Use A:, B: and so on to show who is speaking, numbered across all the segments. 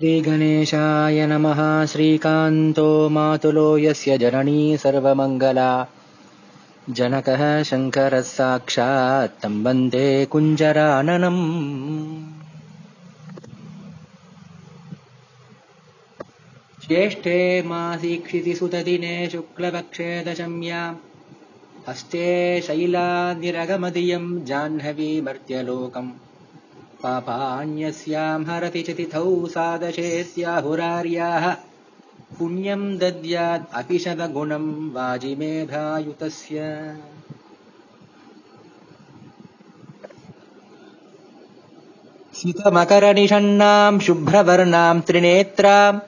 A: श्रीगणेशाय नमः। श्रीकान्तो मातुलो यस्य जननी सर्वमङ्गला। जनकः शङ्करः साक्षात् तं वन्दे कुञ्जराननम्। ज्येष्ठे मासीक्षितिसुतदिने शुक्लपक्षे दशम्याम् हस्ते शैलानिरगमदियम् जाह्नवीमर्त्यलोकम् पापान्यस्यां हरति च तिथौ सादशे स्याहुरार्याः पुण्यम् दद्यात् अपिशतगुणम् वाजिमेधायुतस्य। स्थितमकरनिषण्णाम् शुभ्रवर्णाम् त्रिनेत्रा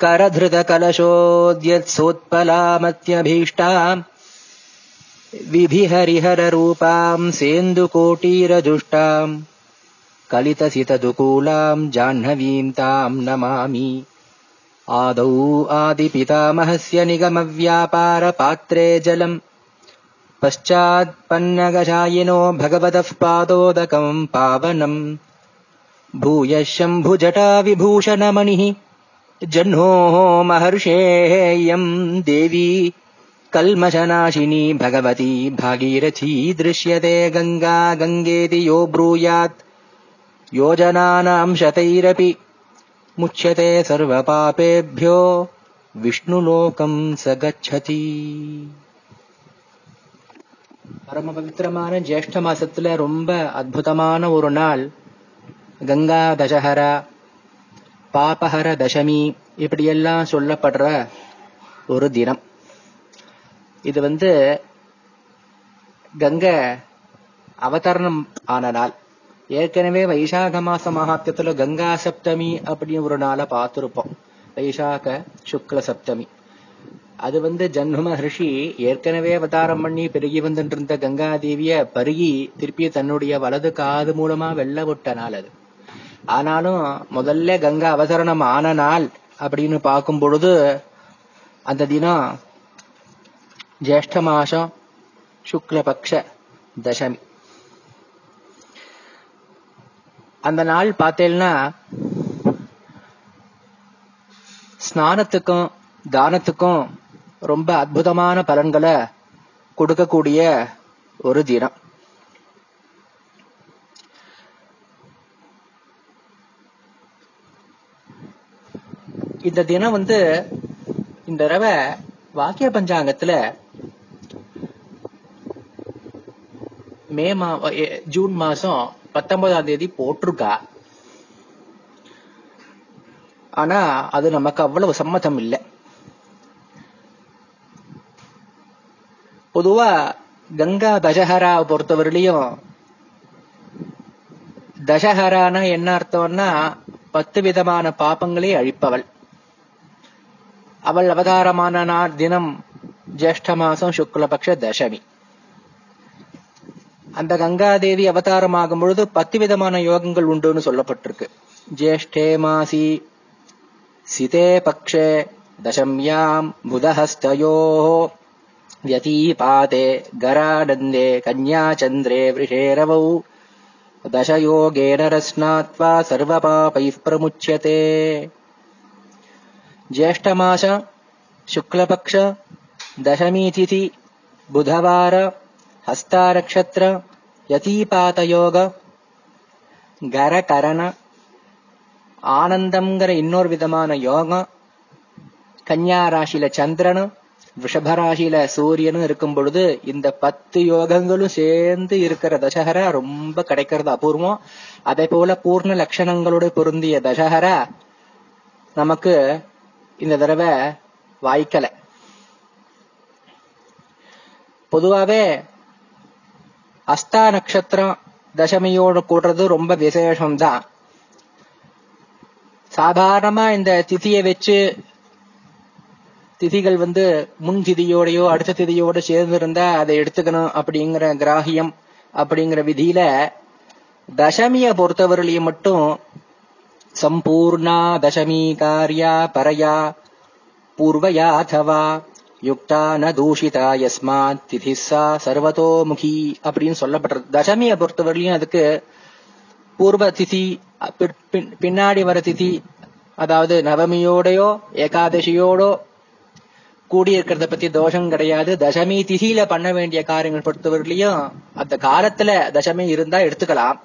A: करधृतकलशोद्यत्सोत्पलामत्यभीष्टाम् विभिहरिहररूपाम् सेन्दुकोटीरजुष्टाम् कलितसितदुकूलाम् जाह्नवीम् ताम् नमामि। आदौ आदिपितामहस्य निगमव्यापारपात्रे जलम् पश्चात्पन्नगशायिनो भगवतः पादोदकम् पावनम्। भूयः शम्भुजटा विभूषणमणिः जह्नोः महर्षेयम् देवी कल्मषनाशिनी भगवती भागीरथी दृश्यते गङ्गा गङ्गेति यो ब्रूयात् योजनानाम् शतैरपि मुच्यते सर्वपापेभ्यो விஷ்ணுலோகம் சகச்சதி பரம பவித்திரமான ஜேஷ்ட மாசத்துல ரொம்ப அற்புதமான ஒரு நாள் கங்கா தசஹரா பாபஹர தசமி இப்படியெல்லாம் சொல்லப்படுற ஒரு தினம் இது வந்து கங்க அவதரணம் ஆன நாள் ஏற்கனவே வைசாக மாச மகாத்தியத்துல கங்கா சப்தமி அப்படின்னு ஒரு நாளை பார்த்திருப்போம். வைசாக சுக்ல சப்தமி. அது வந்து ஜன்ம மகர்ஷி ஏற்கனவே அவதாரம் பண்ணி பெருகி வந்துட்டு இருந்த கங்கா தேவிய பருகி திருப்பி தன்னுடைய வலது காது மூலமா வெள்ள விட்ட நாள் அது. ஆனாலும் முதல்ல கங்கா அவதரணம் ஆன நாள் அப்படின்னு பார்க்கும் பொழுது அந்த தினம் ஜேஷ்ட மாசம் சுக்லபக்ஷ தசமி அந்த நாள் பார்த்தேன்னா ஸ்நானத்துக்கும் தானத்துக்கும் ரொம்ப அற்புதமான பலன்களை கொடுக்கக்கூடிய ஒரு தினம். இந்த தினம் வந்து இந்த தடவை வாக்கிய பஞ்சாங்கத்துல மே மா ஜூன் மாசம் பத்தொன்பதாம் தேதி போட்டிருக்கா. ஆனா அது நமக்கு அவ்வளவு சம்மதம் இல்லை. பொதுவா கங்கா தசஹரா பொறுத்தவரையிலையும் தசஹரானா என்ன அர்த்தம்னா பத்து விதமான பாபங்களை அழிப்பவள். அவள் அவதாரமான நாள் தினம் ஜேஷ்ட மாசம் சுக்லபக்ஷ தசமி அந்த கங்காதேவி அவதாரமாகும் பொழுது பத்து விதமான யோகங்கள் உண்டுன்னு சொல்லப்பட்டிருக்கு ஜேஷ்டே மாசி சிதே பக்ஷே தசம்யாம் புதஹஸ்தயோ व्यतीपाते गरानन्दे कन्याचन्द्रे वृषेरवौ दशयोगेन रस्नात्वा सर्वपापैः प्रमुच्यते ज्येष्ठमास शुक्लपक्ष दशमीतिथि बुधवार हस्तानक्षत्र यतीपातयोग கரகரண ஆனந்தம்ங்கிற இன்னொரு விதமான யோகம் கன்யா ராசியில சந்திரனும் ரிஷப ராசியில சூரியனும் இருக்கும் பொழுது இந்த பத்து யோகங்களும் சேர்ந்து இருக்கிற தசஹரா ரொம்ப கிடைக்கிறது அபூர்வம் அதே போல பூர்ண லட்சணங்களோட பொருந்திய தசஹரா நமக்கு இந்த தடவை வாய்க்கல. பொதுவாவே அஸ்தா நட்சத்திரம் தசமியோடு கூடுறது ரொம்ப விசேஷம்தான் சாதாரணமா இந்த திதியை வச்சு திதிகள் வந்து முன் திதியோடையோ அடுத்த திதியோட சேர்ந்து இருந்தா அதை எடுத்துக்கணும் அப்படிங்கிற கிராகியம் அப்படிங்கிற விதியில தசமிய பொறுத்தவர்களையும் மட்டும் சம்பூர்ணா தசமி காரியா பரையா பூர்வயா யுக்தா ந தூஷிதா யஸ்மாத் திதிசா சர்வதோமுகி அப்படின்னு சொல்லப்பட்டிருக்கு. தசமியை பொறுத்தவரையிலையும் அதுக்கு பூர்வ திதி பின்னாடி வர திதி அதாவது நவமியோடையோ ஏகாதசியோடோ கூடி இருக்கிறத பத்தி தோஷம் கிடையாது. தசமி திதியில பண்ண வேண்டிய காரியங்கள் பொறுத்தவரையிலையும் அந்த காலத்துல தசமி இருந்தா எடுத்துக்கலாம்.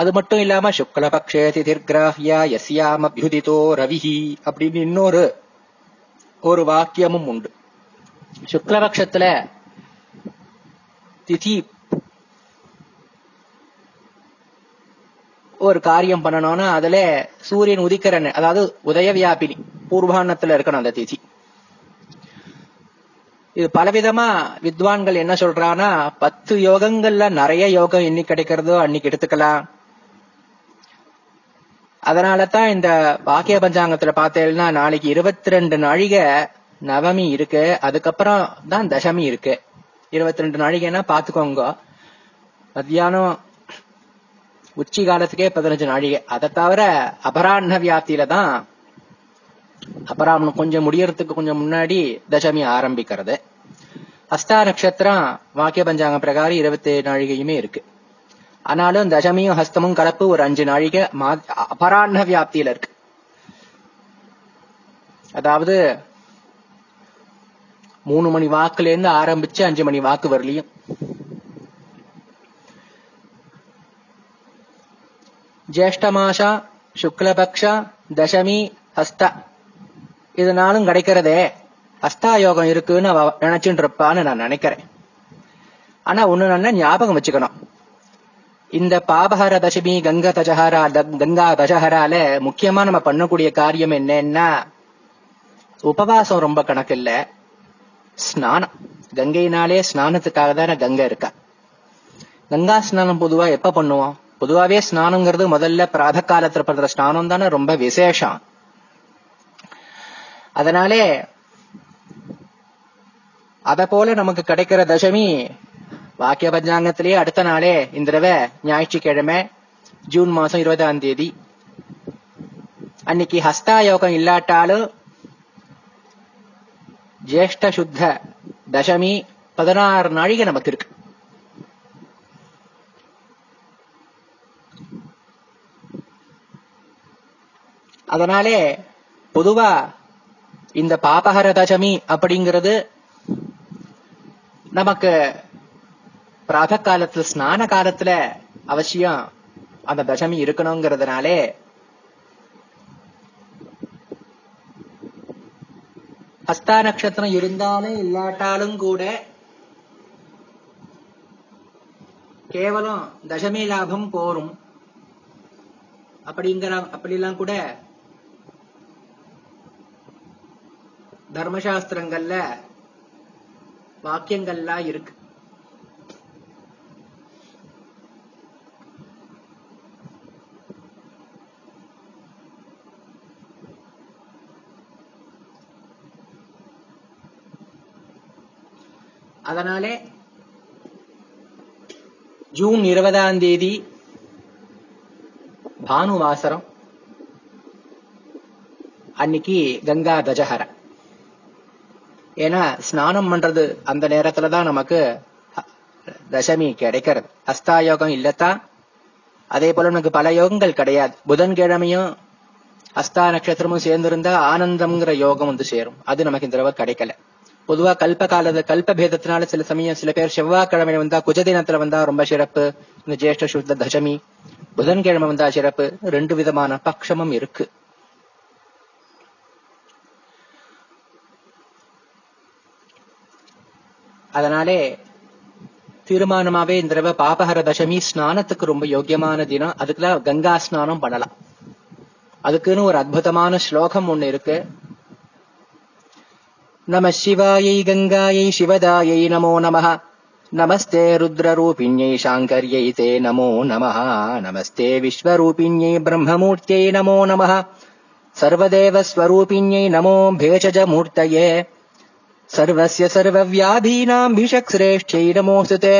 A: அது மட்டும் இல்லாம சுக்லபக்ஷே திதிர்கிராஹ்யா யஸ்யாம் அபியுதிதோ ரவிஹி அப்படின்னு இன்னொரு ஒரு வாக்கியமும் உண்டு. சுக்லபக்ஷத்துல திதி ஒரு காரியம் பண்ணணும்னா அதுல சூரியன் உதிக்கிற அதாவது உதய வியாபினி பூர்வாண்ணத்துல இருக்கணும் அந்த திதி. இது பலவிதமா வித்வான்கள் என்ன சொல்றான்னா பத்து யோகங்கள்ல நிறைய யோகம் இன்னைக்கு கிடைக்கிறதோ அன்னைக்கு எடுத்துக்கலாம். அதனால தான் இந்த வாக்கிய பஞ்சாங்கத்துல பார்த்தேன்னா நாளைக்கு இருபத்தி ரெண்டு நாழிகை நவமி இருக்கு. அதுக்கப்புறம் தான் தசமி இருக்கு. இருபத்தி ரெண்டு நாழிகைன்னா பாத்துக்கோங்க மத்தியானம் உச்சி காலத்துக்கே பதினஞ்சு நாழிகை. அதை தவிர அபராண்ண வியாப்தியில தான் அபராமணம் கொஞ்சம் முடியறதுக்கு கொஞ்சம் முன்னாடி தசமி ஆரம்பிக்கிறது. அஸ்தா நட்சத்திரம் வாக்கிய பஞ்சாங்க பிரகாரம் இருபத்தி நாழிகையுமே இருக்கு. ஆனாலும் தசமியும் ஹஸ்தமும் கலப்பு ஒரு அஞ்சு நாழிகை மா- அபராண்ண வியாப்தியில இருக்கு. அதாவது மூணு மணி வாக்குல இருந்து ஆரம்பிச்சு அஞ்சு மணி வாக்கு வரலையும். ஜேஷ்ட மாசா தசமி ஹஸ்தா. இதனாலும் கிடைக்கிறதே. ஹஸ்தா யோகம் இருக்குன்னு நினைச்சுட்டு இருப்பான்னு நான் நினைக்கிறேன். ஆனா ஒண்ணு நல்லா ஞாபகம் வச்சுக்கணும். இந்த பாபஹர தசமி கங்கா தஜஹரா த- கங்கா தஜஹரால முக்கியமா நம்ம பண்ணக்கூடிய காரியம் என்னன்னா உபவாசம் ரொம்ப கணக்கு இல்ல ஸ்நானம். கங்கையினாலே ஸ்நானத்துக்காக தானே கங்கை இருக்கா? கங்கா ஸ்நானம் பொதுவா எப்ப பண்ணுவோம்? பொதுவாவே ஸ்நானங்கிறது முதல்ல பிராத காலத்துல பண்ற ஸ்நானம் தானே ரொம்ப விசேஷம். அதனாலே அத போல நமக்கு கிடைக்கிற தசமி வாக்கிய பஞ்சாங்கத்திலேயே அடுத்த நாளே இந்த தடவை ஞாயிற்றுக்கிழமை ஜூன் மாசம் இருபதாம் தேதி. அன்னைக்கு ஹஸ்தா யோகம் இல்லாட்டாலும் ஜேஷ்ட சுத்த தசமி பதினாறு நாழிகை நமக்கு இருக்கு. அதனாலே பொதுவா இந்த பாபஹர தசமி அப்படிங்கிறது நமக்கு பிராத காலத்துல ஸ்நான காலத்துல அவசியம் அந்த தசமி இருக்கணுங்கிறதுனாலே ஹஸ்தா நட்சத்திரம் இருந்தாலும் இல்லாட்டாலும் கூட கேவலம் தசமி லாபம் போரும். அப்படிங்கிற அப்படிலாம் கூட தர்மசாஸ்திரங்கள்ல வாக்கியங்கள்லாம் இருக்கு. அதனாலே ஜூன் இருபதாம் தேதி பானுவாசரம். அன்னைக்கு கங்கா தஜஹர. ஏன்னா ஸ்நானம் பண்றது அந்த நேரத்துல தான் நமக்கு தசமி கிடைக்கிறது. அஸ்தா யோகம் இல்லத்தான் அதே போல நமக்கு பல யோகங்கள் கிடையாது. புதன்கிழமையும் அஸ்தா நட்சத்திரமும் சேர்ந்திருந்தா ஆனந்தம்ங்கிற யோகம் வந்து சேரும். அது நமக்கு இந்த தடவை கிடைக்கல. பொதுவா கல்ப காலத கல்ப பேதத்தினால சில சமயம் சில பேர் செவ்வாய்க்கிழமை வந்தா குஜ தினத்துல வந்தா ரொம்ப சிறப்பு. இந்த ஜேஷ்ட சுத்த தசமி புதன்கிழமை வந்தா சிறப்பு. ரெண்டு விதமான பட்சமும் இருக்கு. அதனாலே தீர்மானமாவே இந்த தடவை பாபஹர தசமி ஸ்நானத்துக்கு ரொம்ப யோக்கியமான தினம். அதுக்குதான் கங்கா ஸ்நானம் பண்ணலாம். அதுக்குன்னு ஒரு அற்புதமான ஸ்லோகம் ஒண்ணு இருக்கு. नमः शिवायै गङ्गायै शिवदायै नमो नमः नमस्ते रुद्ररूपिण्यै शाङ्कर्यै ते नमो नमः नमस्ते विश्वरूपिण्यै ब्रह्ममूर्त्यै नमो नमः सर्वदेवस्वरूपिण्यै नमो भेषजमूर्तये सर्वस्य सर्वव्याधीनाम् विषक्श्रेष्ठ्यै नमोऽस्तु ते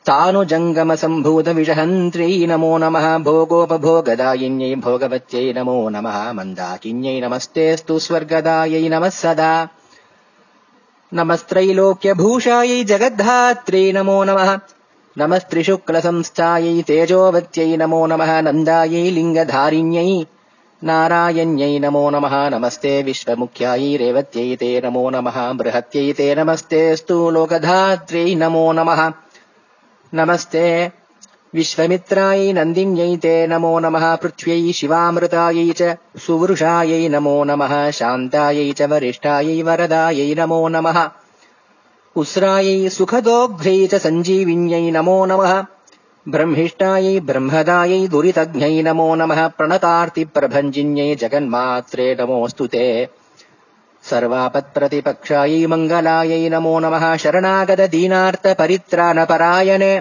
A: स्थानुजङ्गमसम्भूतविषहन्त्र्यै नमो नमः भोगोपभोगदायिन्यै भोगवत्यै नमो नमः मन्दाकिन्यै नमस्तेऽस्तु स्वर्गदायै नमः सदा नमस्त्रैलोक्यभूषायै जगद्धात्रे नमो नमः नमस्त्रिशुक्लसंस्थायै तेजोवत्यै नमो नमः नन्दायै लिङ्गधारिण्यै नारायण्यै नमो नमः नमस्ते विश्वमुख्यायै रेवत्यै ते नमो नमः बृहत्यै ते नमस्ते लोकधात्र्यै नमो नमः नमस्ते विश्वमित्रायै नन्दिन्यै ते नमो नमः पृथ्व्यै शिवामृतायै च सुवृषायै नमो नमः शान्तायै च वरिष्ठायै वरदायै नमो नमः उस्रायै सुखदोग्ध्यै च सञ्जीविन्यै नमो नमः ब्रह्मिष्टायै ब्रह्मदायै दुरितज्ञै नमो नमः प्रणतार्तिप्रभञ्जिन्यै जगन्मात्रे नमोऽस्तु ते सर्वापत्प्रतिपक्षायै मङ्गलायै नमो नमः शरणागतदीनार्तपरित्राणपरायणे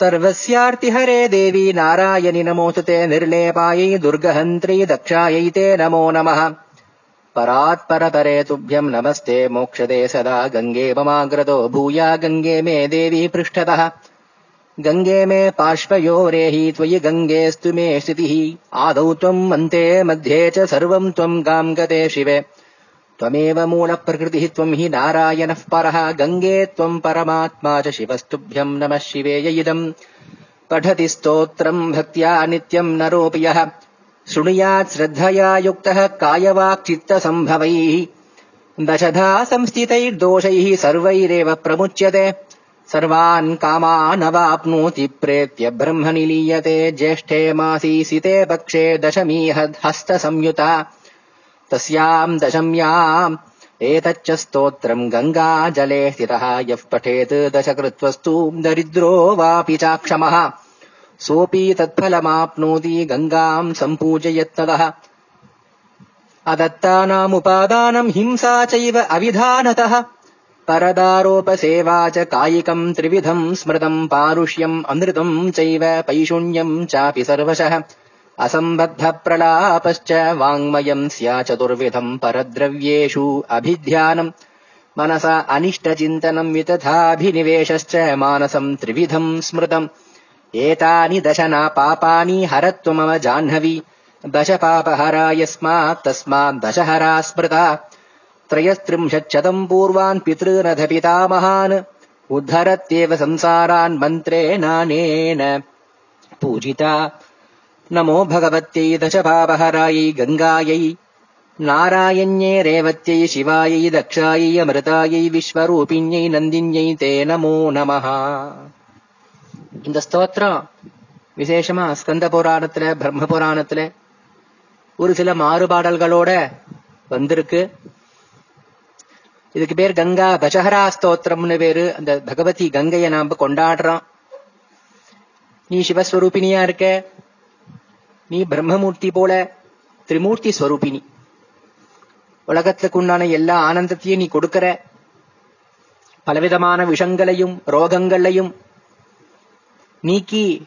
A: सर्वस्यार्तिहरे देवी नारायणि नमोऽस्तु ते निर्लेपायै दुर्गहन्त्र्यै दक्षायै ते नमो नमः। परात्परतरे तुभ्यम् नमस्ते, मोक्षदे सदा, गङ्गे ममाग्रतो, भूया गङ्गे मे देवी पृष्ठतः। गङ्गे मे पार्श्वयोरेहि त्वयि गङ्गेऽस्तु मे स्थितिः। आदौ त्वम् अन्ते मध्ये च सर्वम् त्वम् गाम् गते शिवे। त्वमेव मूलप्रकृतिः त्वम् हि नारायणः परः गङ्गे त्वम् परमात्मा च शिवस्तुभ्यम् नमः शिवेय इदम्। पठति स्तोत्रम् भक्त्या नित्यम् नरोऽपि यः। शृणुयात् श्रद्धया युक्तः कायवाक्चित्तसम्भवैः। दशधा संस्थितैर्दोषैः सर्वैरेव प्रमुच्यते। सर्वान् कामानवाप्नोति प्रेत्य ब्रह्म निलीयते ज्येष्ठे मासी सिते पक्षे दशमी हस्तसंयुता तस्याम् दशम्याम् एतच्च स्तोत्रम् गङ्गाजले स्थितः यः पठेत् दशकृत्वस्तु दरिद्रो वापि चाक्षमः। सोऽपि तत्फलमाप्नोति गङ्गाम् सम्पूजयत्तदः अदत्तानामुपादानम् हिंसा चैव अविधानतः। परदारोपसेवा च कायिकम् त्रिविधम् स्मृतम् पारुष्यम् अनृतम् चैव पैशुण्यम् चापि सर्वशः असम्बद्धप्रलापश्च वाङ्मयम् स्या चतुर्विधम् परद्रव्येषु अभिध्यानम् मनसा अनिष्टचिन्तनम् वितथाभिनिवेशश्च मानसम् त्रिविधम् स्मृतम् एतानि दशना पापानि हरत्वमव जाह्नवी दश पापहरा यस्मात् तस्मात् दशहरा स्मृता त्रयस्त्रिंशच्छतम् पूर्वान् पितॄनथ पितामहान् उद्धरत्येव संसारान् मन्त्रेणानेन पूजिता नमो भगवत्यै दशपापहरायै गङ्गायै नारायण्ये रेवत्यै शिवायै दक्षायै अमृतायै விஸ்வரூபிண்யை நந்தின்யை தே நமோ நமஹ இந்த ஸ்தோத்திரம் விசேஷமா ஸ்கந்த புராணத்துல பிரம்ம புராணத்துல ஒரு சில மாறுபாடல்களோட வந்திருக்கு இதுக்கு பேர் கங்கா தசஹரா ஸ்தோத்திரம்னு பேரு அந்த பகவதி கங்கைய நாம கொண்டாடுறோம் நீ சிவஸ்வரூபிணியா இருக்க நீ பிரம்மமூர்த்தி போல திரிமூர்த்தி ஸ்வரூபினி. உலகத்துக்கு உண்டான எல்லா ஆனந்தத்தையும் நீ கொடுக்கிற பலவிதமான விஷங்களையும் ரோகங்களையும் நீக்கி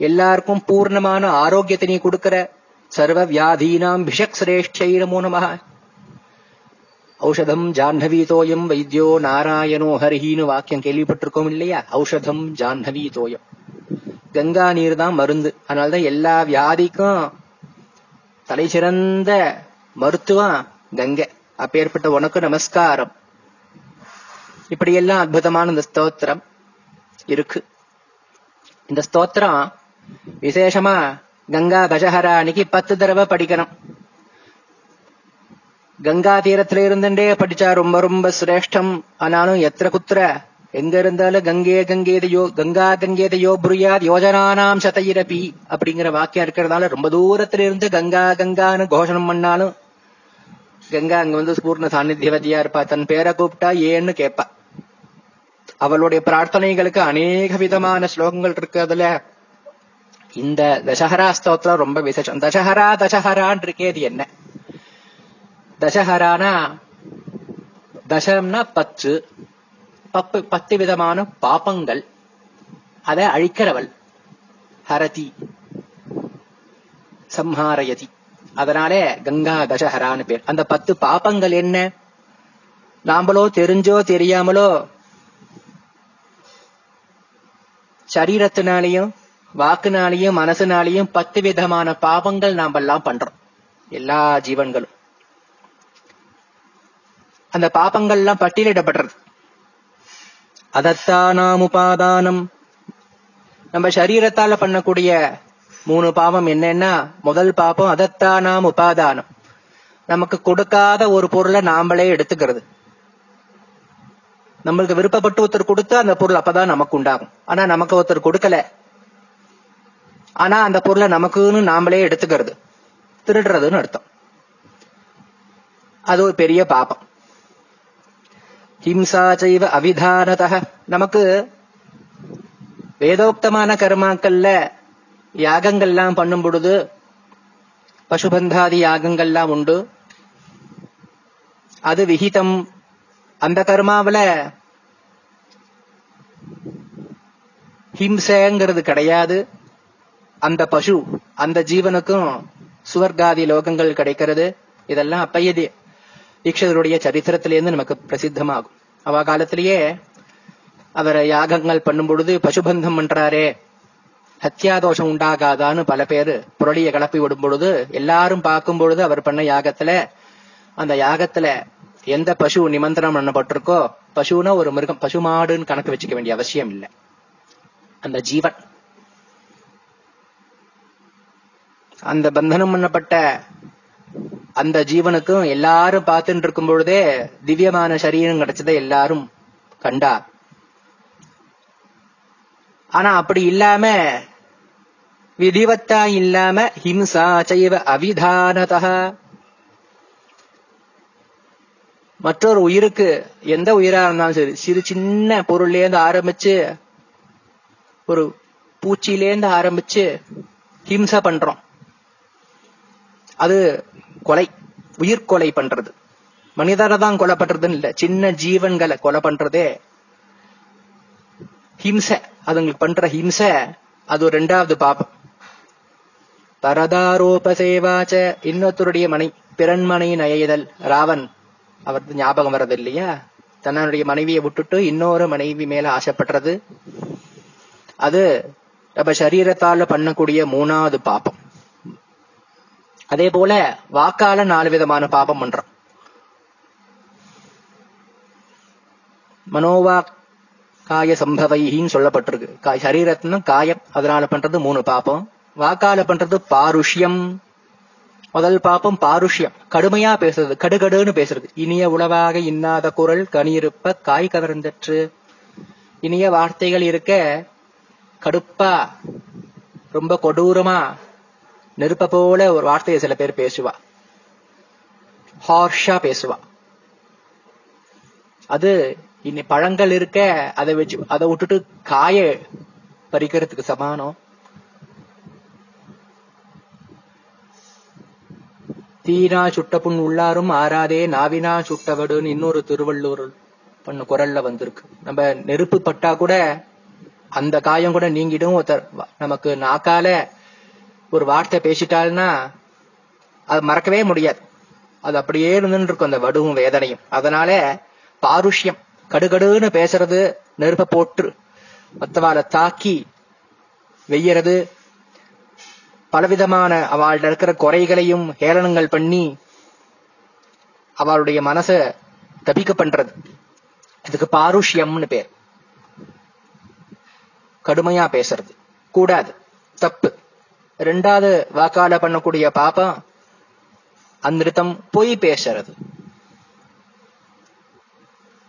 A: எல்லாருக்கும் பூர்ணமான ஆரோக்கியத்தை நீ கொடுக்கிற சர்வ வியாதீனாம் விஷக் சிரேஷ்டை நமோ. நம ஔஷதம் ஜாஹ்னவீதோயம் வைத்தியோ நாராயணோ ஹரிஹின்னு வாக்கியம் கேள்விப்பட்டிருக்கோம் இல்லையா? ஔஷதம் ஜாஹ்னவீதோயம் கங்கா நீர் தான் மருந்து. அதனாலதான் எல்லா வியாதிக்கும் தலை சிறந்த மருத்துவம் கங்கை. அப்பேற்பட்ட உனக்கு நமஸ்காரம். இப்படியெல்லாம் அற்புதமான இந்த ஸ்தோத்திரம் இருக்கு. இந்த ஸ்தோத்திரம் விசேஷமா கங்கா கஜஹராணிக்கு பத்து தடவை படிக்கணும். கங்கா தீரத்துல இருந்துட்டே படிச்சா ரொம்ப ரொம்ப சிரேஷ்டம். ஆனாலும் எத்திர குத்திர எங்க இருந்தாலும் கங்கே கங்கேதையோ கங்கா கங்கேதையோ புரியாத் யோஜனானாம் சதையிரபி அப்படிங்கிற வாக்கியம் இருக்கிறதால ரொம்ப தூரத்துல இருந்து கங்கா கங்கான்னு கோஷணம் பண்ணாலும் கங்கா அங்க வந்து பூர்ண சாநித்தியவதியா இருப்பா. தன் பேரை கூப்பிட்டா ஏன்னு கேட்பா. அவளுடைய பிரார்த்தனைகளுக்கு அநேக விதமான ஸ்லோகங்கள் இருக்கு அதுல. இந்த தசஹரா ஸ்தோத்திரம் ரொம்ப விசேஷம். தசஹரா தசஹரான் இருக்கேது என்ன? தசஹரானா தசம்னா பத்து பத்து பத்து விதமான பாப்பங்கள். அதை அழிக்கிறவள். ஹரதி. சம்ஹாரயதி. அதனாலே கங்கா தசஹரான்னு பேர். அந்த பத்து பாப்பங்கள் என்ன? நாமளோ தெரிஞ்சோ தெரியாமலோ சரீரத்தினாலையும் வாக்குனாலையும் மனசுனாலையும் பத்து விதமான பாவங்கள் நாம எல்லாம் பண்றோம். எல்லா ஜீவன்களும். அந்த பாப்பங்கள்லாம் பட்டியலிடப்படுறது. அதத்தானாமுபாதானம். நம்ம சரீரத்தால பண்ணக்கூடிய மூணு பாவம் என்னன்னா முதல் பாபம் அதத்தானாம் உபாதானம் நமக்கு கொடுக்காத ஒரு பொருளை நாமளே எடுத்துக்கிறது. நம்மளுக்கு விருப்பப்பட்டு ஒருத்தர் கொடுத்தா அந்த பொருள் அப்பதான் நமக்கு உண்டாகும். ஆனா நமக்கு ஒருத்தர் கொடுக்கல. ஆனா அந்த பொருளை நமக்குன்னு நாமளே எடுத்துக்கிறது. திருடுறதுன்னு அர்த்தம். அது ஒரு பெரிய பாபம் ஹிம்சா அவிதானத நமக்கு வேதோக்தமான கர்மாக்கள்ல யாகங்கள்லாம் பண்ணும் பொழுது பசுபந்தாதி யாகங்கள்லாம் உண்டு. அது விகிதம். அந்த கர்மாவில ஹிம்சைங்கிறது கிடையாது. அந்த பசு அந்த ஜீவனுக்கும் சுவர்காதி லோகங்கள் கிடைக்கிறது. இதெல்லாம் அப்பைய தி- சரித்திரத்திலேருந்து நமக்கு பிரசித்தமாகும். அவ காலத்திலேயே அவர் யாகங்கள் பண்ணும் பொழுது பசுபந்தம் பண்றாரே ஹத்தியாதோஷம் உண்டாகாதான்னு பல பேரு புரளியை கிளப்பி விடும் பொழுது எல்லாரும் பார்க்கும் பொழுது அவர் பண்ண யாகத்துல அந்த யாகத்துல எந்த பசு நிமந்திரம் பண்ணப்பட்டிருக்கோ பசுனா ஒரு மிருகம் பசு மாடுன்னு கணக்கு வச்சுக்க வேண்டிய அவசியம் இல்லை. அந்த ஜீவன். அந்த பந்தனம் பண்ணப்பட்ட அந்த ஜீவனுக்கும் எல்லாரும் பார்த்துட்டு இருக்கும் பொழுதே திவ்யமான சரீரம் கிடைச்சதை எல்லாரும் கண்டா. ஆனா அப்படி இல்லாம விதிவத்தா இல்லாம ஹிம்சா செய்வ அவிதானதா. மற்றொரு உயிருக்கு எந்த உயிரா இருந்தாலும் சரி சிறு சின்ன பொருள்லேருந்து ஆரம்பிச்சு ஒரு பூச்சியிலேருந்து ஆரம்பிச்சு ஹிம்சை பண்றோம். அது கொலை உயிர்கொலை பண்றது. மனிதரை தான் கொலை பண்றதுன்னு இல்ல சின்ன ஜீவன்களை கொலை பண்றதே. ஹிம்சை அதுங்களுக்கு பண்ற ஹிம்சை அது ஒரு ரெண்டாவது பாபம். பரதாரோப சேவாச்ச இன்னொருத்தருடைய மனை பிறன்மனை நயதல் ராவன் அவரது ஞாபகம் வர்றது இல்லையா? தன்னுடைய மனைவியை விட்டுட்டு இன்னொரு மனைவி மேல ஆசைப்படுறது. அது நம்ம சரீரத்தால பண்ணக்கூடிய மூணாவது பாபம். அதே போல வாக்கால நாலு விதமான பாபம் பண்றோம் மனோவா காய சம்பவைன்னு சொல்லப்பட்டிருக்கு. காய் சரீரத்தினும் காயம் அதனால பண்றது மூணு பாப்பம் வாக்கால பண்றது பாருஷ்யம். முதல் பாப்பம் பாருஷ்யம். கடுமையா பேசுறது கடுகடுன்னு பேசுறது. இனிய உளவாக இன்னாத குரல் கனியிருப்ப காய் கவர்ந்தற்று இனிய வார்த்தைகள் இருக்க கடுப்பா ரொம்ப கொடூரமா நெருப்ப போல ஒரு வார்த்தையை சில பேர் பேசுவா. ஹார்ஷா பேசுவா. அது இனி பழங்கள் இருக்க அதை வச்சு அதை விட்டுட்டு காய பறிக்கிறதுக்கு சமானம். தீனா சுட்ட புண் உள்ளாரும் ஆறாதே நாவினா சுட்டவடுன்னு இன்னொரு திருவள்ளூர் பண்ண குரல்ல வந்திருக்கு. நம்ம நெருப்பு பட்டா கூட அந்த காயம் கூட நீங்கிடும் நமக்கு நாக்கால ஒரு வார்த்தை பேசிட்டாள்னா அது மறக்கவே முடியாது. அது அப்படியே இருந்துட்டு இருக்கும் அந்த வடுவும் வேதனையும். அதனால பாருஷ்யம் கடுகடுன்னு பேசுறது நெருப்ப போட்டு மத்தவாளை தாக்கி வெய்யறது பலவிதமான அவள்கிட்ட இருக்கிற குறைகளையும் ஹேளனங்கள் பண்ணி அவளுடைய மனச தபிக்க பண்றது. இதுக்கு பாருஷ்யம்னு பேர். கடுமையா பேசுறது. கூடாது. தப்பு. ரெண்டாவது வாக்கால பண்ணக்கூடிய பாப்பம் அந்திருத்தம் பொய் பேசுறது.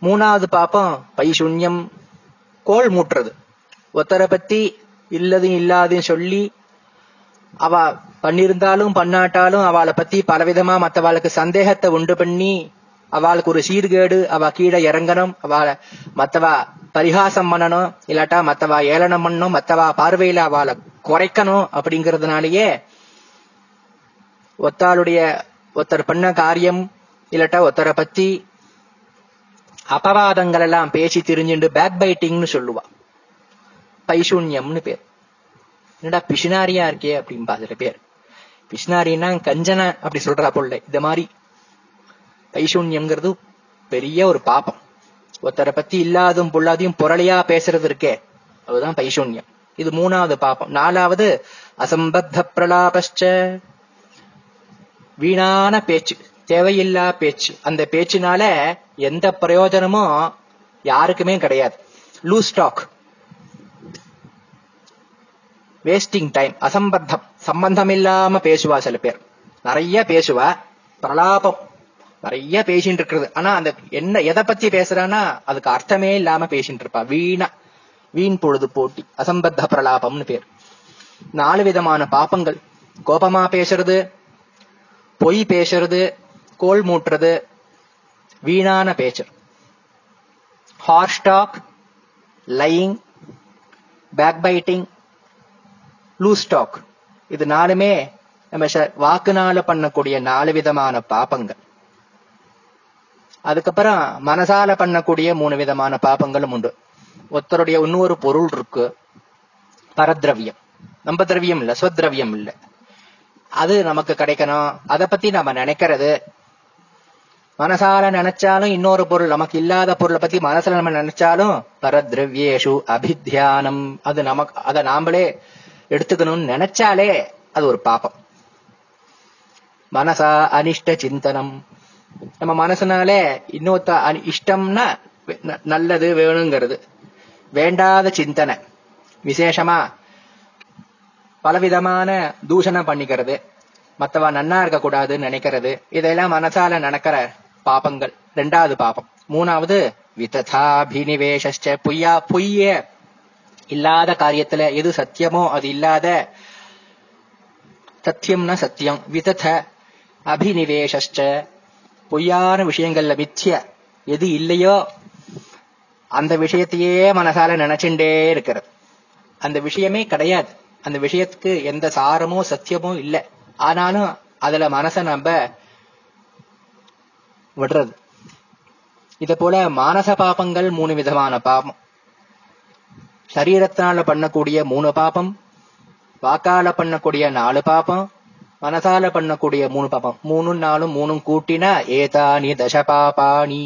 A: மூணாவது பாப்பம் பைசூன்யம் கோல் மூட்டுறது. ஒத்தரை பத்தி இல்லதும் இல்லாதையும் சொல்லி அவ பண்ணிருந்தாலும் பண்ணாட்டாலும் அவளை பத்தி பலவிதமா மத்தவாளுக்கு சந்தேகத்தை உண்டு பண்ணி அவளுக்கு ஒரு சீர்கேடு அவ கீழே இறங்கணும் அவளை மத்தவா பரிகாசம் பண்ணணும் இல்லாட்டா மத்தவா ஏளனம் பண்ணணும் மத்தவா பார்வையில அவளை குறைக்கணும் அப்படிங்கறதுனாலயே ஒத்தாளுடைய ஒருத்தர் பண்ண காரியம் இல்லாட்டா ஒருத்தரை பத்தி அபவாதங்கள் எல்லாம் பேசி திரிஞ்சுண்டு பேக் பைட்டிங்னு சொல்லுவா. பைசூன்யம்னு பேர். என்னடா பிஷினாரியா இருக்கே அப்படின்னு சில பேர். பிஷினாரின்னா கஞ்சன அப்படி சொல்றா போல இந்த மாதிரி. பைசூன்யம்ங்கிறது பெரிய ஒரு பாப்பம் ஒருத்தரை பத்தி இல்லாதும் பொல்லாதையும் புரளையா பேசுறது இருக்கே அதுதான் பைசூன்யம் இது மூணாவது பாப்பம் நாலாவது அசம்பத்த பிரலாபஸ்ச. வீணான பேச்சு தேவையில்லா பேச்சு. அந்த பேச்சினால எந்த பிரயோஜனமும் யாருக்குமே கிடையாது. லூஸ் டாக் வேஸ்டிங் டைம் அசம்பத்தம். சம்பந்தம் இல்லாம பேசுவா சில பேர். நிறைய பேசுவா. பிரலாபம். நிறைய பேசிட்டு இருக்கிறது. ஆனா அந்த என்ன எதை பத்தி பேசுறான்னா அதுக்கு அர்த்தமே இல்லாம பேசிட்டு இருப்பா. வீணா. வீண் பொழுது போட்டி. அசம்பத்த பிரலாபம்னு பேர். நாலு விதமான பாப்பங்கள். கோபமா பேசுறது பொய் பேசுறது கோல் மூட்டுறது வீணான பேச்சு harsh talk lying backbiting loose talk இது நாலுமே நம்ம வாக்குனால பண்ணக்கூடிய நாலு விதமான பாப்பங்கள். அதுக்கப்புறம் மனசால பண்ணக்கூடிய மூணு விதமான பாபங்களும் உண்டு. ஒருத்தருடைய இன்னொரு பொருள் இருக்கு. பரத்ரவியம். நம்ம திரவியம் இல்ல ஸ்வத்ரவியம் இல்ல. அது நமக்கு கிடைக்கணும். அதை பத்தி நம்ம நினைக்கிறது. மனசால நினைச்சாலும் இன்னொரு பொருள் நமக்கு இல்லாத பொருளை பத்தி மனசுல நம்ம நினைச்சாலும் பரத்ரவ்யேஷு அபித்தியானம். அது நமக்கு அதை நாமளே எடுத்துக்கணும்னு நினைச்சாலே அது ஒரு பாப்பம் மனசா அனிஷ்ட சிந்தனம். நம்ம மனசுனாலே இன்னொருத்த இஷ்டம்னா நல்லது வேணுங்கிறது. வேண்டாத சிந்தனை. விசேஷமா பலவிதமான தூஷணம் பண்ணிக்கிறது. மத்தவ நன்னா இருக்க கூடாதுன்னு நினைக்கிறது. இதெல்லாம் மனசால நடக்கிற பாபங்கள். ரெண்டாவது பாபம். மூணாவது விததாபினிவேஷ பொய்யா பொய்ய இல்லாத காரியத்துல எது சத்தியமோ அது இல்லாத சத்தியம்னா சத்தியம். விதத அபினிவேஷ பொய்யான விஷயங்கள்ல மிச்சிய எது இல்லையோ அந்த விஷயத்தையே மனசால நினைச்சுட்டே இருக்கிறது. அந்த விஷயமே கிடையாது. அந்த விஷயத்துக்கு எந்த சாரமோ சத்தியமோ இல்லை. ஆனாலும் அதுல மனசை நம்ம விடுறது. இத போல மானச பாபங்கள் மூணு விதமான பாபம். சரீரத்தினால பண்ணக்கூடிய மூணு பாபம் வாக்கால பண்ணக்கூடிய நாலு பாபம் மனசால பண்ணக்கூடிய மூணு பாபம். மூணும் நாளும் மூணும் கூட்டினா ஏதானி தச பாபாணி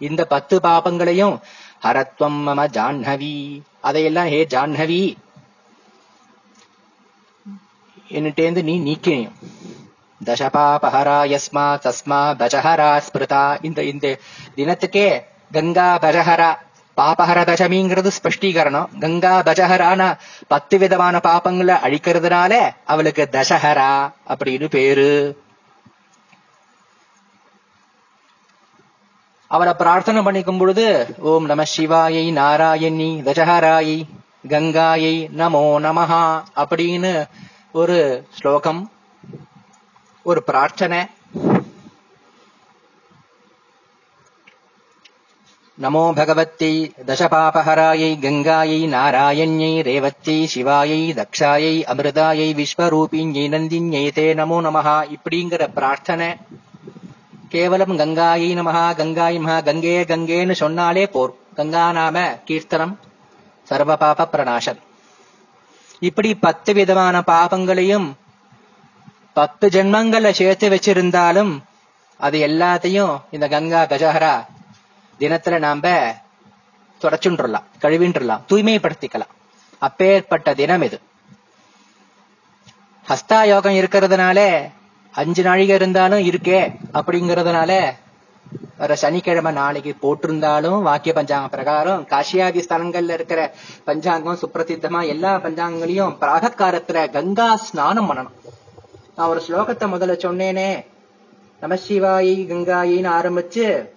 A: இந்த பத்து பாபங்களையும் ஹரத்வம் மம ஜாஹ்னவி அதையெல்லாம் ஹே ஜாஹ்னவி என்னட்டேந்து நீ நீக்கினியும். தசபாபஹரா யஸ்மா தஸ்மா தசஹரா ஸ்மிருதா இந்த இந்த தினத்துக்கே கங்கா பஜஹரா பாபஹர தசமிங்கிறது ஸ்பஷ்டீகரணம் கங்கா தசஹரான பத்து விதமான பாபங்களை அழிக்கிறதுனால அவளுக்கு தசஹரா அப்படின்னு பேரு அவளை பிரார்த்தனை பண்ணிக்கும் பொழுது ஓம் நம சிவாயை நாராயணி தசஹராயை கங்காயை நமோ நமஹா அப்படின்னு ஒரு ஸ்லோகம் ஒரு பிரார்த்தனை நமோ பகவத்தை தசபாபஹராயை கங்காயை நாராயண்யை ரேவத்தை சிவாயை தக்ஷாயை அமிர்தாயை விஸ்வரூபிஞை நந்திஞை தே நமோ நமஹா இப்படிங்கிற பிரார்த்தனை. கேவலம் கங்காயை நமஹா கங்காய் மகா கங்கே கங்கேன்னு சொன்னாலே போர். கங்கா நாம கீர்த்தனம் சர்வ பாப பிரணாசன். இப்படி பத்து விதமான பாபங்களையும் பத்து ஜென்மங்களை சேர்த்து வச்சிருந்தாலும் அது எல்லாத்தையும் இந்த கங்கா கஜஹரா தினத்துல நாம தொடச்சுன்றலாம் கழுவின்றலாம் தூய்மைப்படுத்திக்கலாம். அப்பேற்பட்ட தினம் இது. ஹஸ்தா யோகம் இருக்கிறதுனால அஞ்சு நாழிகை இருந்தாலும் இருக்கே அப்படிங்கறதுனால வர சனிக்கிழமை நாளைக்கு போட்டிருந்தாலும் வாக்கிய பஞ்சாங்க பிரகாரம் காஷியாதி ஸ்தலங்கள்ல இருக்கிற பஞ்சாங்கம் சுப்பிரசித்தமா எல்லா பஞ்சாங்கங்களையும் பிராகக்காரத்துல கங்கா ஸ்நானம் பண்ணணும். நான் ஒரு ஸ்லோகத்தை முதல்ல சொன்னேனே. நமசிவாயி கங்காயின்னு ஆரம்பிச்சு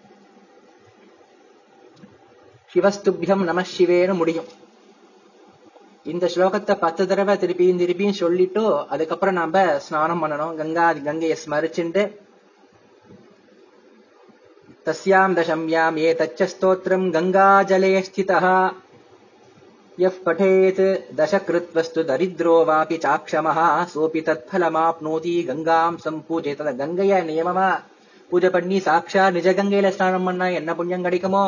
A: சிவஸ்துபியம் நம சிவேன்னு முடியும் இந்த ஸ்லோகத்தை பத்து தடவை திருப்பியும் திருப்பியும் சொல்லிட்டு அதுக்கப்புறம் நாம ஸ்நானம் பண்ணணும் கங்கா கங்கையை ஸ்மரிச்சுண்டு तस्याम् दशम्याम् एतच्च स्तोत्रम् गङ्गाजले स्थितः यः पठेत् दशकृत्वस्तु दरिद्रो वापि चाक्षमः सोऽपि तत्फलमाप्नोति கங்காம் சம்பூஜை தத கங்கைய நியமமா பூஜை பண்ணி சாட்சா நிஜ கங்கையில ஸ்நானம் பண்ணா என்ன புண்ணியம் கிடைக்குமோ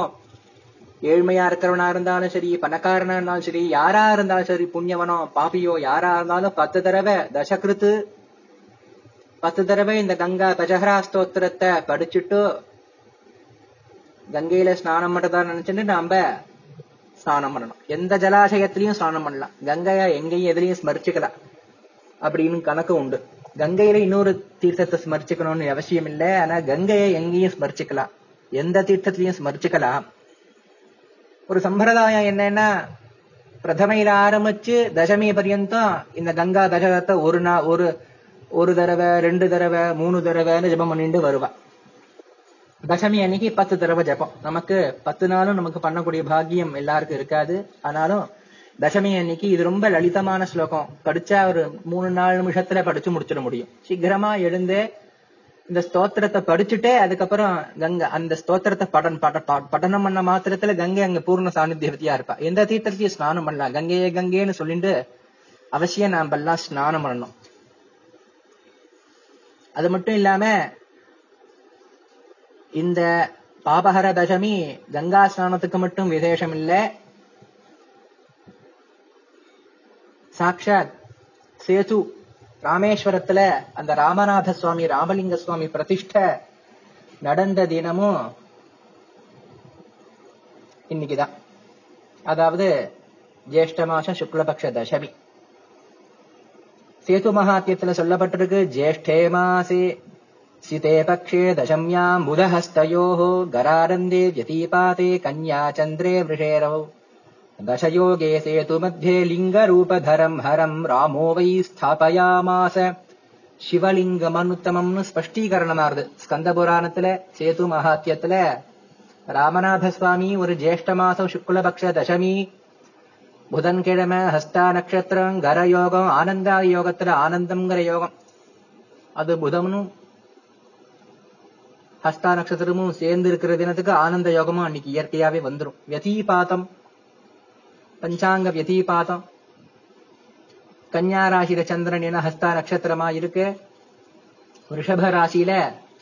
A: ஏழ்மையா இருக்கிறவனா இருந்தாலும் சரி பணக்காரனா இருந்தாலும் சரி யாரா இருந்தாலும் சரி புண்ணியவனோ பாபியோ யாரா இருந்தாலும் பத்து தடவை தசகிருத்து பத்து தடவை இந்த கங்கா தஜஹரா ஸ்தோத்திரத்தை படிச்சுட்டு கங்கையில ஸ்நானம் பண்றதா நினைச்சுட்டு நாம ஸ்நானம் பண்ணணும். எந்த ஜலாசயத்திலயும் ஸ்நானம் பண்ணலாம். கங்கையா எங்கேயும் எதுலயும் ஸ்மரிச்சுக்கலாம். அப்படின்னு கணக்கு உண்டு. கங்கையில இன்னொரு தீர்த்தத்தை ஸ்மரிச்சுக்கணும்னு அவசியம் இல்லை. ஆனா கங்கையை எங்கேயும் ஸ்மரிச்சுக்கலாம். எந்த தீர்த்தத்திலையும் ஸ்மரிச்சுக்கலாம். ஒரு சம்பிரதாயம் என்னன்னா பிரதமையில ஆரம்பிச்சு தசமி பர்யந்தம் இந்த கங்கா தசகத்தை ஒரு நா ஒரு ஒரு தடவை ரெண்டு தடவை மூணு தடவைன்னு ஜபம் பண்ணிட்டு வருவா. தசமி அன்னைக்கு பத்து தடவை ஜபம். நமக்கு பத்து நாளும் நமக்கு பண்ணக்கூடிய பாக்கியம் எல்லாருக்கும் இருக்காது. ஆனாலும் தசமி அன்னைக்கு இது ரொம்ப லலிதமான ஸ்லோகம். படிச்சா ஒரு மூணு நாலு நிமிஷத்துல படிச்சு முடிச்சிட முடியும். சீக்கிரமா எழுந்தே இந்த ஸ்தோத்திரத்தை படிச்சுட்டே அதுக்கப்புறம் கங்கை அந்த ஸ்தோத்திரத்தை படன் பட ப- படனம் பண்ண மாத்திரத்துல கங்கை அங்க பூர்ண சாநித்தியவதியா இருப்பா. எந்த தீர்த்தத்தையும் ஸ்நானம் பண்ணலாம் கங்கையே கங்கைன்னு சொல்லிட்டு அவசியம் நாம எல்லாம் ஸ்நானம் பண்ணணும். அது மட்டும் இல்லாம இந்த பாபஹர தசமி கங்கா ஸ்நானத்துக்கு மட்டும் விசேஷம் இல்லை. சாக்ஷாத் சேது ராமேஸ்வரத்துல அந்த ராமநாத சுவாமி ராமலிங்க சுவாமி பிரதிஷ்ட நடந்த தினமும் இன்னைக்குதான். அதாவது ஜேஷ்ட மாச சுக்லபக்ஷ தசமி. சேது மகாத்தியத்துல சொல்லப்பட்டிருக்கு ஜேஷ்டே மாசே சிதே பக்ஷே தசம்யாம் புதஹஸ்தயோ கராரந்தே வியதீபாதே கன்யா சந்திரே மிருஷேரவ் दशयोगे सेतु मध्ये लिङ्गरूपधरम् हरम् रामो वै स्थापयामास சிவலிங்கமனுத்தமம்னு ஸ்பஷ்டீகரணமாறுது ஸ்கந்த புராணத்துல சேது மகாத்தியத்துல ராமநாத சுவாமி ஒரு ஜேஷ்ட மாசம் சுக்லபக்ஷ தசமி புதன்கிழமை ஹஸ்தா நட்சத்திரம் கர யோகம் ஆனந்தா யோகத்துல ஆனந்தம்ங்கிற யோகம் அது புதம்னும் ஹஸ்தா நட்சத்திரமும் சேர்ந்து இருக்கிற தினத்துக்கு ஆனந்த யோகமும் அன்னைக்கு இயற்கையாவே வந்துரும் வியதீபாதம் பஞ்சாங்க வியதிபாதம் கன்யா ராசியில சந்திரன் என ஹஸ்தா நட்சத்திரமா இருக்கு ரிஷப ராசியில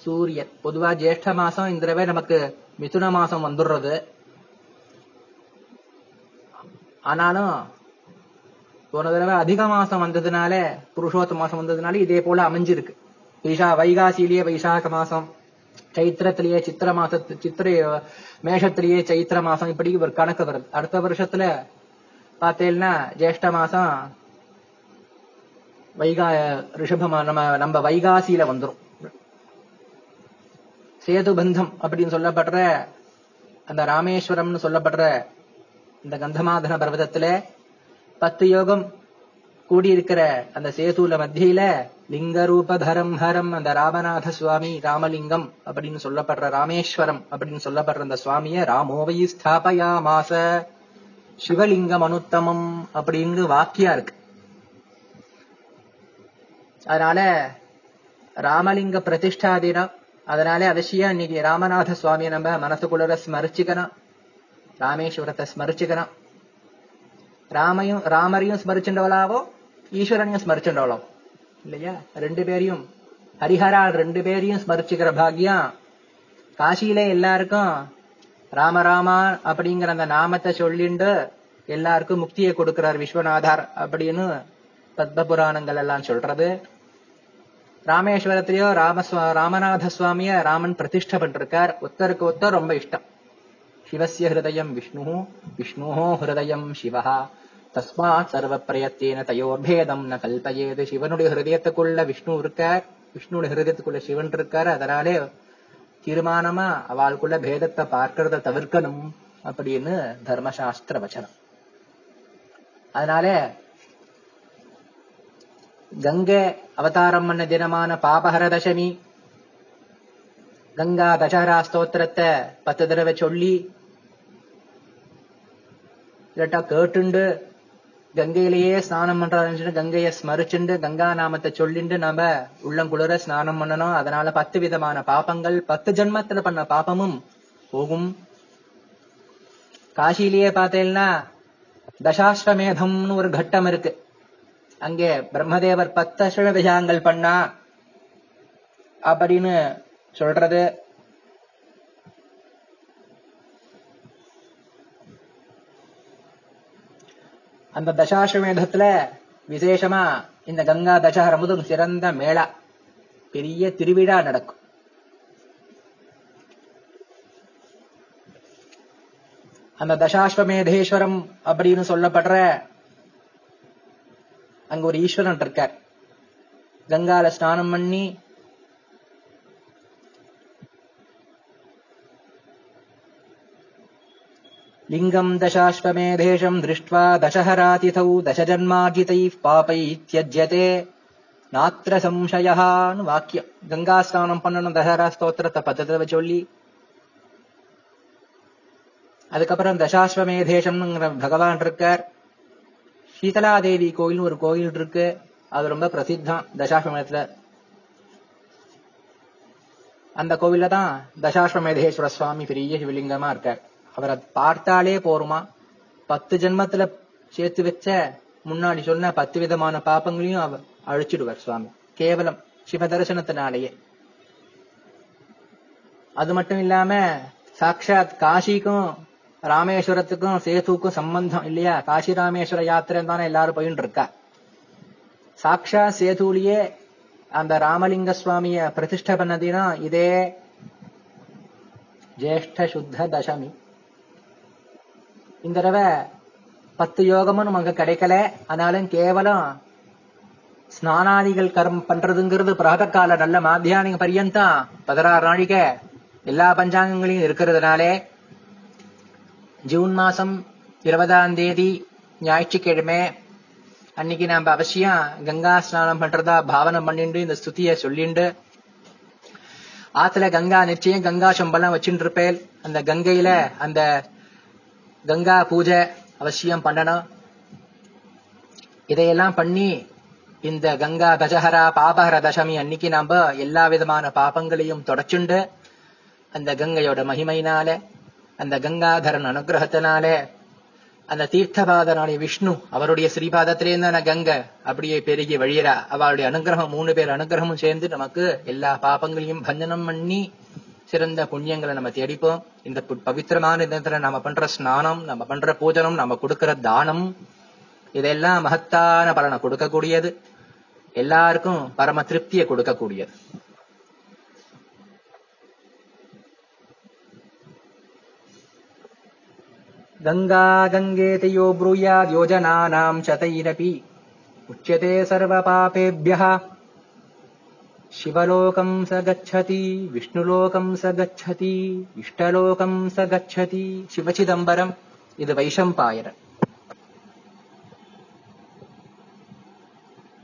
A: சூரியன். பொதுவா ஜேஷ்ட மாசம் இந்த தடவை நமக்கு மிதுன மாசம் வந்துடுறது ஆனாலும் போன தடவை அதிக மாசம் வந்ததுனால புருஷோத்த மாசம் வந்ததுனால இதே போல அமைஞ்சிருக்கு. வைஷா வைகாசியிலேயே வைசாக மாசம் சைத்திரத்திலேயே சித்திர மாசத்து சித்திரை மேஷத்திலேயே சைத்திர மாசம் இப்படி ஒரு கணக்கு வருது. அடுத்த வருஷத்துல பார்த்தேன்னா ஜேஷ்ட மாசம் வைகா ரிஷபமா நம்ம நம்ம வைகாசியில வந்துரும். சேது பந்தம் அப்படின்னு சொல்லப்படுற அந்த ராமேஸ்வரம்னு சொல்லப்படுற இந்த கந்தமாதன பர்வதத்துல பத்து யோகம் கூடியிருக்கிற அந்த சேதுல மத்தியில லிங்கரூபதரம் ஹரம் அந்த ராமநாத சுவாமி ராமலிங்கம் அப்படின்னு சொல்லப்படுற ராமேஸ்வரம் அப்படின்னு சொல்லப்படுற அந்த சுவாமிய ராமோவை ஸ்தாபயா மாச சிவலிங்கம் அனுத்தமம் அப்படின்னு வாக்கியா இருக்கு. அதனால ராமலிங்க பிரதிஷ்டா தினம் அதனால அவசியம் இன்னைக்கு ராமநாத சுவாமியை நம்ம மனசுக்குள்ள ஸ்மரிச்சுக்கணும். ராமேஸ்வரத்தை ஸ்மரிச்சுக்கணும். ராமையும் ராமரையும் ஸ்மரிச்சுண்டவளாவோ ஈஸ்வரனையும் ஸ்மரிச்சுண்டவளோ இல்லையா? ரெண்டு பேரையும் ஹரிஹரால் ரெண்டு பேரையும் ஸ்மரிச்சுக்கிற பாக்கியம் காசியில எல்லாருக்கும் ராமராமா அப்படிங்கிற அந்த நாமத்தை சொல்லிண்டு எல்லாருக்கும் முக்தியை கொடுக்கிறார் விஸ்வநாதார் அப்படின்னு பத்ம புராணங்கள் எல்லாம் சொல்றது. ராமேஸ்வரத்திலேயோ ராமஸ்வா ராமநாத சுவாமிய ராமன் பிரதிஷ்ட பண்றார் ஒத்தருக்கு ஒத்தர் ரொம்ப இஷ்டம். சிவசிய ஹிருதயம் விஷ்ணு விஷ்ணு ஹிருதயம் சிவஹ. தஸ்மாத் சர்வ பிரயத்தேன தயோர்பேதம் ந கல்பயேது. சிவனுடைய ஹிருதயத்துக்குள்ள விஷ்ணு இருக்கார். விஷ்ணுடைய ஹிருதயத்துக்குள்ள சிவன் இருக்கார். அதனாலே தீர்மானமா அவளுக்குள்ள பேதத்தை பார்க்கறத தவிர்க்கணும் அப்படின்னு தர்மசாஸ்திர வச்சனம். அதனால கங்கை அவதாரம் பண்ண தினமான பாபஹர தசமி கங்கா தசஹரா ஸ்தோத்திரத்தை பத்து தடவை சொல்லி கேட்டுண்டு கங்கையிலேயே ஸ்நானம் பண்றாரு கங்கையை ஸ்மரிச்சுண்டு கங்கா நாமத்தை சொல்லிண்டு நம்ம உள்ளங்குளிர ஸ்நானம் பண்ணணும். அதனால பத்து விதமான பாப்பங்கள் பத்து ஜென்மத்துல பண்ண பாபமும் போகும். காசியிலேயே பார்த்தேன்னா தசாஸ்வமேதம்னு ஒரு கட்டம் இருக்கு. அங்கே பிரம்மதேவர் பத்து அஸ்வமேதங்கள் பண்ணா அப்படின்னு சொல்றது. அந்த தசாஸ்வமேதத்துல விசேஷமா இந்த கங்கா தசஹர முதல் சிறந்த மேளா பெரிய திருவிழா நடக்கும். அந்த தசாஸ்வமேதேஸ்வரம் அப்படின்னு சொல்லப்படுற அங்க ஒரு ஈஸ்வரன் இருக்கார். கங்கால ஸ்நானம் பண்ணி लिङ्गम् दशाश्वमेधेशम् दृष्ट्वा दशहरातिथौ दशजन्मार्जितैः पापैत्यज्यते நாத்திர சம்சயான்னு வாக்கியம் கங்கா ஸ்நானம் பண்ணணும் தசரா ஸ்தோத்திரத்தை பத்தத்தை சொல்லி அதுக்கப்புறம் தசாஸ்வமேதேசம்ங்கிற பகவான் இருக்கார் சீதலாதேவி கோயில்னு ஒரு கோயில் இருக்கு அது ரொம்ப பிரசித்தம் தசாஸ்வமேதத்துல அந்த கோவில்ல தான் தசாஸ்வமேதேஸ்வர சுவாமி பெரிய சிவலிங்கமா இருக்கார் அவரை பார்த்தாலே போருமா? பத்து ஜென்மத்துல சேர்த்து வச்ச முன்னாடி சொன்ன பத்து விதமான பாப்பங்களையும் அவர் அழிச்சிடுவார் சுவாமி. கேவலம் சிவ தரிசனத்தினாலேயே. அது மட்டும் இல்லாம சாட்சாத் காசிக்கும் ராமேஸ்வரத்துக்கும் சேதுக்கும் சம்பந்தம் இல்லையா? காசி ராமேஸ்வர யாத்திரை தானே எல்லாரும் போயின்னு இருக்கா? சாக்ஷா சேதுலயே அந்த ராமலிங்க சுவாமிய பிரதிஷ்ட பண்ணதுனா இதே ஜேஷ்ட சுத்த தசமி. இந்த தடவை பத்து யோகமும் நமக்கு கிடைக்கல. ஆனாலும் கேவலம் ஸ்நானாதிகள் கர்மம் பண்றதுங்கிறது பிராத கால நல்ல மாத்தியானிக பரியந்தம் பதினாறு நாழிக எல்லா பஞ்சாங்கங்களையும் இருக்கிறதுனாலே ஜூன் மாசம் இருபதாம் தேதி ஞாயிற்றுக்கிழமை அன்னைக்கு நாம அவசியம் கங்கா ஸ்நானம் பண்றதா பாவனை பண்ணிண்டு இந்த ஸ்துதியை சொல்லிண்டு ஆத்துல கங்கா நிச்சயம் கங்கா சம்பளம் வச்சுட்டு இருப்பேன் அந்த கங்கையில அந்த கங்கா பூஜை அவசியம் பண்ணணும். இதையெல்லாம் பண்ணி இந்த கங்கா தஜஹரா பாபஹர தசமி அன்னைக்கு நாம எல்லா விதமான பாபங்களையும் தொடச்சுண்டு அந்த கங்கையோட மகிமையினால அந்த கங்காதரன் அனுகிரகத்தினால அந்த தீர்த்தபாதனாலே விஷ்ணு அவருடைய ஸ்ரீபாதத்திலேருந்தான கங்கை அப்படியே பெருகி வழியறா. அவளுடைய அனுகிரகம் மூணு பேர் அனுகிரகமும் சேர்ந்து நமக்கு எல்லா பாபங்களையும் பஞ்சனம் பண்ணி சிறந்த புண்ணியங்களை நம்ம தேடிப்போம். இந்த பவித்திரமான தினத்துல நம்ம பண்ற ஸ்நானம் நம்ம பண்ற பூஜனம் நம்ம கொடுக்கிற தானம் இதெல்லாம் மகத்தான பலனை கொடுக்கக்கூடியது. எல்லாருக்கும் பரம திருப்தியை கொடுக்கக்கூடியது. கங்கா கங்கேதியோ ப்ரூயாத் யோஜனானாம் சதைரபி உச்சதே சர்வ பாபேபியா शिवलोकम् स गच्छति विष्णुलोकम् स गच्छति इष्टलोकम् स गच्छति। शिवचिदम्बरम् इद् वैशम्पायर